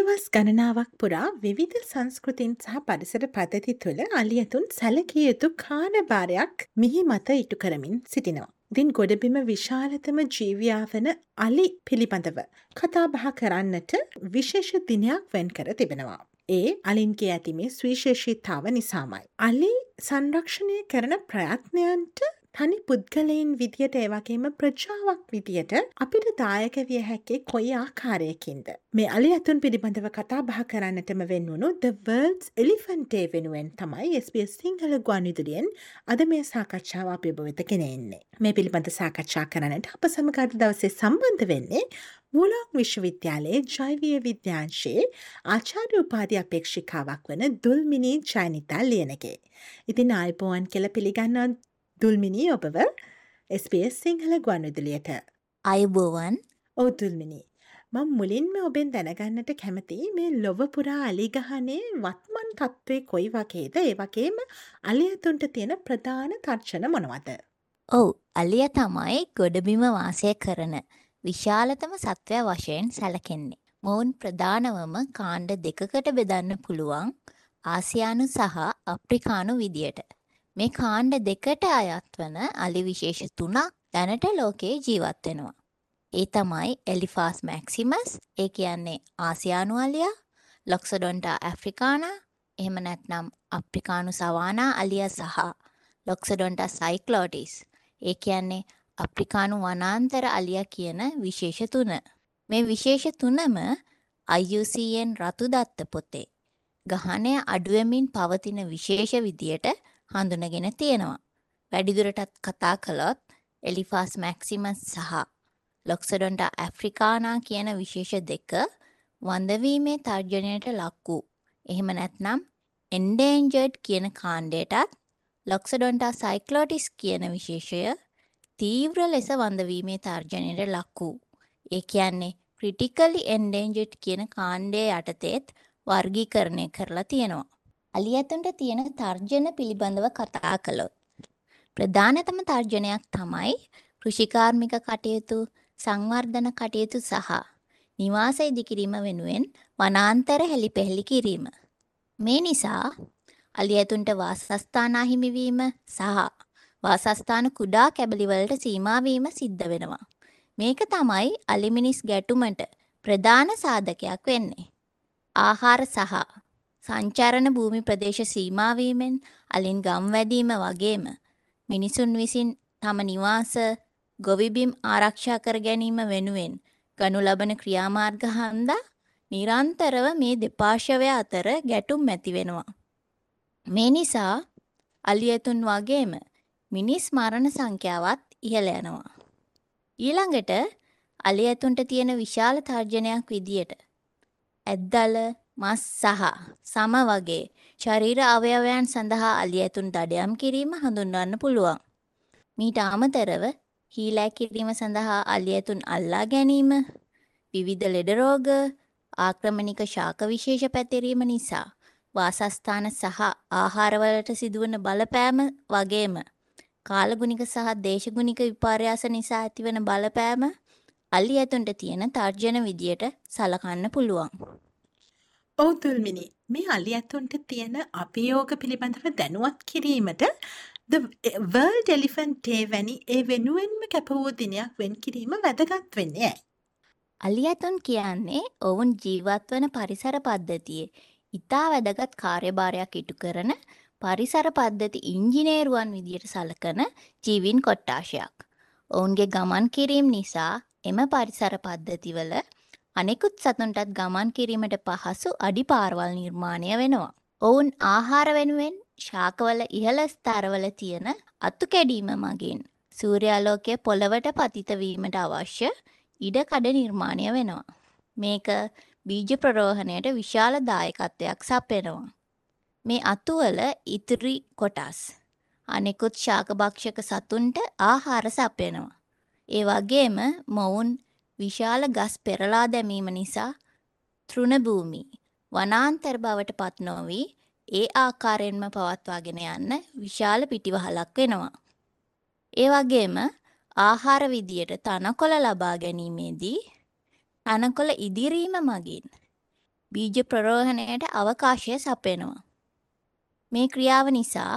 සියවස් ගණනාවක් පුරා විවිධ සංස්කෘතින් සහ පරිසර පද්ධති තුළ අලියතුන් සැලකිය යුතු කාර්යභාරයක් මිහි මත ඉටු කරමින් සිටිනවා. ඉතින් ගොඩබිම විශාලතම ජීවයා වන අලි පිළිබඳව කතා බහ කරන්නට විශේෂ දිනයක් වෙන් කර තිබෙනවා. ඒ අලින්ගේ ඇති මේ සුවිශේෂීතාව නිසාමයි. අලි සංරක්ෂණය කරන ප්‍රයත්නයන්ට තනි පුද්ගලයින් විදියට ඒවගේම ප්‍රජාවක් විදියට අපිට දායක විය හැකේ කොයි ආකාරයකින්ද. මේ අලි ඇතුන් පිළිබඳව කතා බහ කරන්නටම වෙන්වුණු The World's එලිෆන්ටේ වෙනුවෙන් තමයි SBS සිංහල ගුවන්විදුලියෙන් අද මේ සාකච්ඡාව අප ඔබවෙත ගෙනෙන්නේ. මේ පිළිබඳ සාකච්ඡා කරන්නට අප සමගත දවසේ සම්බන්ධ වෙන්නේ මූලෝක් විශ්වවිද්‍යාලයේ ජෛවීය විද්‍යාංශයේ ආචාර්ය උපාධි අපේක්ෂිකාවක් වන දුල්මිනී ජයනිතා ලියනගේ. ඉතින් ආයිපෝවන් කෙල පිළිගන්න දුල්මිනී ඔබව SBS සිංහල ගුවන්විදුලියට අයිබෝවන් ඕතුල්මිනි. මං මුලින්ම ඔබෙන් දැනගන්නට කැමති මේ ලොවපුරා අලිගහනේ වත්මන් තත්ත්වය කොයි වගේද ඒ වගේම අලියතුන්ට තියෙන ප්‍රධාන තර්ශන මොනවද. ඔව් අලිය තමයි ගොඩබිම වාසය කරන විශාලතම සත්වය වශයෙන් සැලකෙන්නේ. මොවුන් ප්‍රධානවම කාණ්ඩ දෙකකට බෙදන්න පුළුවන් ආසියානු සහ අප්‍රිකානු විදියට. මේ කාණ්ඩ දෙකට අයත් වන අලි විශේෂ තුනක් දැනට ලෝකයේ ජීවත් වෙනවා. ඒ තමයි එලිෆාස් මැක්සිමස් ඒ කියන්නේ ආසියානු අලියා ලොක්සඩොන්ටා ඇෆ්‍රිකානා එහෙම නැත්නම් අප්‍රිකානු සවානා අලිය සහ ලොක්සඩොන්ටා සයික්ලෝටිස් ඒ කියන්නේ අප්‍රිකානු වනාන්තර අලිය කියන විශේෂ තුන. මේ විශේෂ තුනම IUCN රතු දත්ත පොතේ ගහනය අඩුවමින් පවතින විශේෂ විදියට හඳුනගෙන තියෙනවා. වැඩිදුරටත් කතා කළොත් එලිෆාස් මැක්සිමස් සහ ලොක්සඩොන්ට ඇෆ්‍රිකානා කියන විශේෂ දෙක වන්දවීමේ තර්ජනයට ලක් වූ. එහෙම නැත්නම් එන්ඩේන්ජර්ඩ් කියන කාණ්ඩයටත් ලොක්සඩොන්ටා සයික්ලෝටිස් කියන විශේෂය තීව්‍ර ලෙස වන්දවීමේ තර්ජනයට ලක් වූ. ඒ කියන්නේ ක්‍රිටිකලි එන්ඩේන්ජර්ඩ් කියන කාණ්ඩය යටතේත් වර්ගීකරණය කරලා තියෙනවා. අලි ඇතුන්ට තියෙන තර්ජන පිළිබඳව කතා කළොත්. ප්‍රධානතම තර්ජනයක් තමයි කෘෂිකාර්මික කටයුතු සංවර්ධන කටයුතු සහ නිවාස ඉදිකිරීම වෙනුවෙන් වනාන්තර හෙළිපෙහෙළි කිරීම. මේ නිසා අලි ඇතුන්ට වාසස්ථාන අහිමිවීම සහ වාසස්ථාන කුඩා කැබලිවලට සීමාවීම සිද්ධ වෙනවා. මේක තමයි අලිමිනිස් ගැටුමට ප්‍රධාන සාධකයක් වෙන්නේ. ආහාර සහ සංචාරණ භූමි ප්‍රදේශ සීමාවීමෙන් අලින් ගම් වැදීම වගේම මිනිසුන් විසින් තම නිවාස ගොවිබිම් ආරක්ෂා කර ගැනීම වෙනුවෙන් ගනු ලබන ක්‍රියාමාර්ග හන්දා නිරන්තරව මේ දෙපාර්ශවය අතර ගැටුම් ඇති වෙනවා. මේ නිසා අලියතුන් වගේම මිනිස් මරණ සංඛ්‍යාවත් ඉහළ යනවා. ඊළඟට අලියතුන්ට තියෙන විශාල තර්ජනයක් විදියට ඇද්දල මස් සහ සම වගේ ශරීර අවයවයන් සඳහා අලි ඇතුන් දඩයම් කිරීම හඳුන්වන්න පුළුවන්. මීට අමතරව හීලෑ කිරීම සඳහා අලි ඇතුන් අල්ලා ගැනීම, විවිධ ලෙඩ රෝග, ආක්‍රමණික ශාක විශේෂ පැතිරීම නිසා වාසස්ථාන සහ ආහාරවලට සිදුවන බලපෑම වගේම කාලගුණික සහ දේශගුණික විපර්යාස නිසා ඇතිවන බලපෑම අලි ඇතුන්ට තියෙන තර්ජන විදියට සලකන්න පුළුවන්. ඔව් තුල්මිනි මේ අලි ඇතුන්ට තියෙන අභියෝග පිළිබඳව දැනුවත් කිරීමට The World Elephant Day වැනි ඒ වෙනුවෙන්ම කැප වූ දිනයක් වෙන් කිරීම වැදගත් වෙන්නේ ඇයි? අලි ඇතුන් කියන්නේ ඔවුන් ජීවත් වන පරිසර පද්ධතියේ ඉතා වැදගත් කාර්යභාරයක් ඉටු කරන පරිසර පද්ධති ඉංජිනේරුවන් විදියට සලකන ජීවින් කොට්ටාශයක්. ඔවුන්ගේ ගමන් කිරීම නිසා එම පරිසර පද්ධතිවල අනෙකුත් සතුන්ටත් ගමන් කිරීමට පහසු අඩිපාරවල් නිර්මාණය වෙනවා. ඔවුන් ආහාර වෙනුවෙන් ශාකවල ඉහළ ස්ථරවල තියෙන අත්තු කැඩීම මගින් සූර්යාලෝකය පොළවට පතිත වීමට අවශ්‍ය ඉඩකඩ නිර්මාණය වෙනවා. මේක බීජ ප්‍රරෝහණයට විශාල දායකත්වයක් සපයනවා. මේ අතුවල ඉතිරි කොටස් අනෙකුත් ශාකභක්ෂක සතුන්ට ආහාර සපයනවා. ඒ වගේම මොවුන් විශාල ගස් පෙරලා දැමීම නිසා තෘණභූමි වනාන්තර බවට පත් නොවී ඒ ආකාරයෙන්ම පවත්වාගෙන යන්න විශාල පිටිවහලක් වෙනවා. ඒ වගේම ආහාර විදියට තනකොළ ලබා ගැනීමේදී තනකොළ ඉදිරීම මගින් බීජ ප්‍රරෝහණයට අවකාශය සපයනවා. මේ ක්‍රියාව නිසා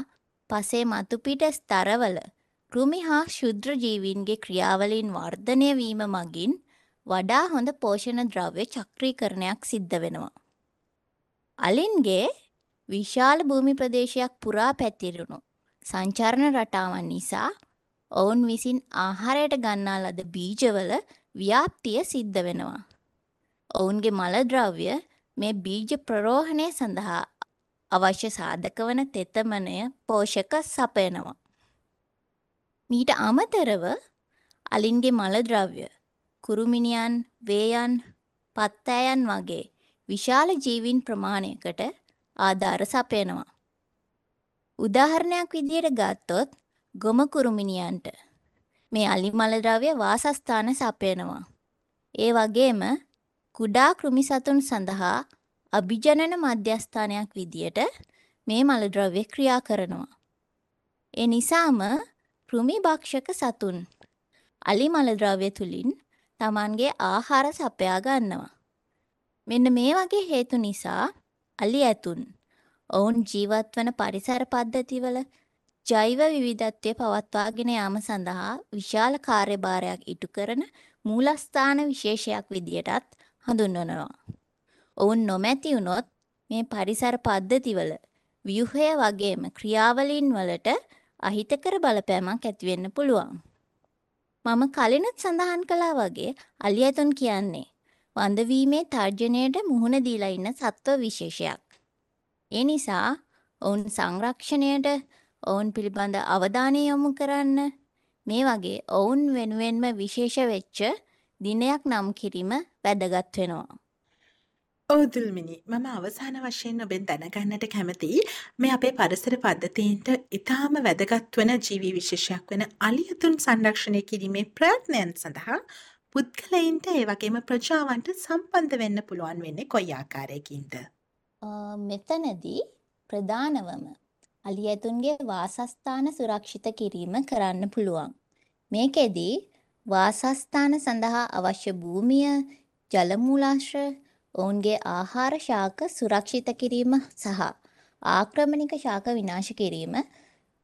පසේ මතුපිට ස්තරවල කෘමි හා ශුද්‍ර ජීවීන්ගේ ක්‍රියාවලින් වර්ධනය වීම මගින් වඩා හොඳ පෝෂණ ද්‍රව්‍ය චක්‍රීකරණයක් සිද්ධ වෙනවා. අලින්ගේ විශාල භූමි ප්‍රදේශයක් පුරා පැතිරුණු සංචරණ රටාවන් නිසා ඔවුන් විසින් ආහාරයට ගන්නා ලද බීජවල ව්‍යාප්තිය සිද්ධ වෙනවා. ඔවුන්ගේ මලද්‍රව්‍ය මේ බීජ ප්‍රරෝහණය සඳහා අවශ්‍ය සාධක වන තෙතමනය පෝෂක සපයනවා. මීට අමතරව අලින්ගේ මලද්‍රව්‍ය කුරුමිනියන් වේයන් පත්තෑයන් වගේ විශාල ජීවින් ප්‍රමාණයකට ආධාර සපයනවා. උදාහරණයක් විදියට ගත්තොත් ගොම කුරුමිනියන්ට මේ අලි මලද්‍රව්‍ය වාසස්ථාන සපයනවා. ඒ වගේම කුඩා කෘමි සතුන් සඳහා අභිජනන මධ්‍යස්ථානයක් විදියට මේ මලද්‍රව්‍ය ක්‍රියා කරනවා. ඒ නිසාම කෘමි භක්ෂක සතුන් අලි මලද්‍රව්‍ය තුලින් Tamanගේ ආහාර සපයා ගන්නවා. මෙන්න මේ වගේ හේතු නිසා අලි ඇතුන් ඔවුන් ජීවත් වන පරිසර පද්ධතිවල ජෛව විවිධත්වය පවත්වාගෙන යාම සඳහා විශාල කාර්යභාරයක් ඉටු කරන මූලස්ථාන විශේෂයක් විදියටත් හඳුන්වනවා. ඔවුන් නොමැති වුණොත් මේ පරිසර පද්ධතිවල ව්‍යුහය වගේම ක්‍රියාවලීන් වලට අහිතකර බලපෑමක් ඇති වෙන්න පුළුවන්. මම කලිනුත් සඳහන් කළා වගේ අලි ඇතුන් කියන්නේ වඳවීමේ තර්ජනයට මුහුණ දීලා ඉන්න සත්ව විශේෂයක්. ඒ නිසා ඔවුන් සංරක්ෂණයට ඔවුන් පිළිබඳ අවධානය යොමු කරන්න මේ වගේ ඔවුන් වෙනුවෙන්ම විශේෂ වෙච්ච දිනයක් නම් කිරීම වැදගත් වෙනවා. ඕදුල්මිනි මම අවසාන වශයෙන් ඔබෙන් දැනගන්නට කැමති මේ අපේ පරිසර පද්ධතීන්ට ඉතාම වැදගත් වන ජීවී විශේෂයක් වෙන අලියතුන් සංරක්ෂණය කිරීමේ ප්‍රයත්නයන් සඳහා පුද්ගලයින්ට ඒ වගේම ප්‍රජාවන්ට සම්බන්ධ වෙන්න පුළුවන් වෙන්නේ කොයි ආකාරයකින්ද? මෙතනදී ප්‍රධානවම අලි ඇතුන්ගේ වාසස්ථාන සුරක්ෂිත කිරීම කරන්න පුළුවන්. මේකෙදී වාසස්ථාන සඳහා අවශ්‍ය භූමිය, ජල මූලාශ්‍ර, ඔවුන්ගේ ආහාර ශාක සුරක්ෂිත කිරීම සහ ආක්‍රමණික ශාක විනාශ කිරීම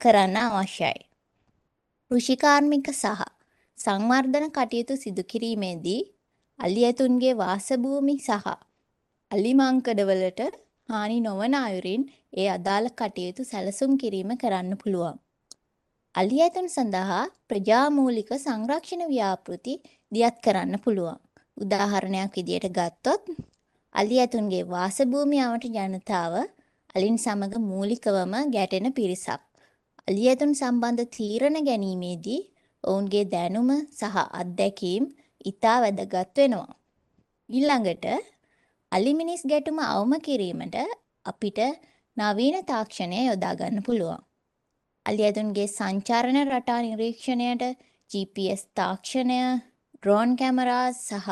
කරන්න අවශ්‍යයි. කෘෂිකාර්මික සහ සංවර්ධන කටයුතු සිදු කිරීමේදී අලි ඇතුන්ගේ වාසභූමි සහ අලි මංකඩවලට හානි නොවන අයුරින් ඒ අදාළ කටයුතු සැලසුම් කිරීම කරන්න පුළුවන්. අලි ඇතුන් සඳහා ප්‍රජාමූලික සංරක්ෂණ ව්‍යාපෘති දියත් කරන්න පුළුවන්. උදාහරණයක් විදියට ගත්තොත් අලි ඇතුන්ගේ වාසභූමි අවට ජනතාව අලින් සමග මූලිකවම ගැටෙන පිරිසක්. අලි ඇතුන් සම්බන්ධ තීරණ ගැනීමේදී ඔවුන්ගේ දැනුම සහ අත්දැකීම් ඉතා වැදගත් වෙනවා. ඊළඟට අලිමිනිස් ගැටුම අවම කිරීමට අපිට නවීන තාක්ෂණය යොදා ගන්න පුළුවන්. අලි ඇතුන්ගේ සංචාරණ රටා නිරීක්ෂණයට GPS තාක්ෂණය, ඩ්‍රෝන් කැමරා සහ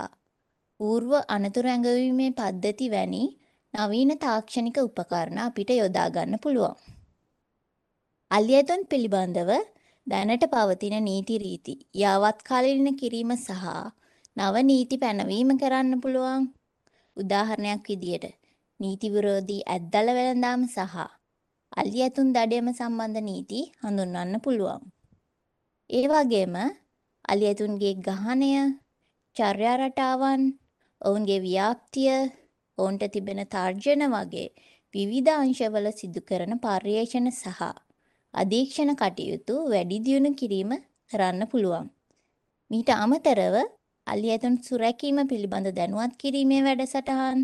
పూర్ව අනතුරු ඇඟවීමේ පද්ධති වැනි නවීන තාක්ෂණික උපකරණ අපිට යොදා ගන්න පුළුවන්. අලි ඇතුන් පිළිබඳව දැනට පවතින නීති රීති යාවත්කාලින කිරීම සහ නව නීති පැනවීම කරන්න පුළුවන්. උදාහරණයක් විදියට නීති විරෝධී ඇද්දල වෙළඳාම සහ අලි ඇතුන් දඩයම සම්බන්ධ නීති හඳුන්වන්න පුළුවන්. ඒ වගේම අලි ඇතුන්ගේ ගහනය, චර්යා රටාවන්, ඔවුන්ගේ ව්‍යාප්තිය, ඔවුන්ට තිබෙන තර්ජන වගේ විවිධ අංශවල සිදු කරන පර්යේෂණ සහ අධීක්ෂණ කටයුතු වැඩි දියුණු කිරීම කරන්න පුළුවන්. මීට අමතරව අලි ඇතුන් සුරැකීම පිළිබඳ දැනුවත් කිරීමේ වැඩසටහන්,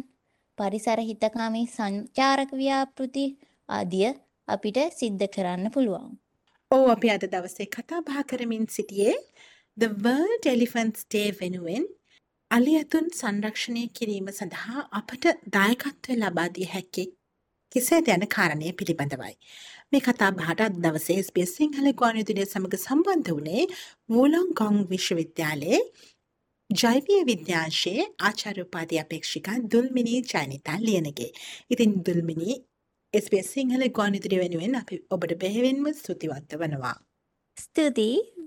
පරිසර හිතකාමී සංචාරක ව්‍යාපෘති ආදිය අපිට සිද්ධ කරන්න පුළුවන්. ඔව් අපි අද දවසේ කතා බහ කරමින් සිටියේ The World Elephants Day වෙනුවෙන් අලි ඇතුන් සංරක්ෂණය කිරීම සඳහා අපට දායකත්වය ලබා දිය හැකි කෙසේද යන කාරණය පිළිබඳවයි. මේ කතා බහට අද දවසේ SBS සිංහල ගුවන්විදුලිය සමග සම්බන්ධ වුණේ වූලොංගොං විශ්වවිද්‍යාලයේ ජෛවීය විද්‍යාංශයේ ආචාර්ය උපාධි අපේක්ෂිකා දුල්මිනී ජයනිතා ලියනගේ. ඉතින් දුල්මිනී SBS සිංහල ගුවන්විදුලිය වෙනුවෙන් අපි ඔබට බෙහෙවින්ම ස්තුතිවන්ත වනවා. ස්තුතියි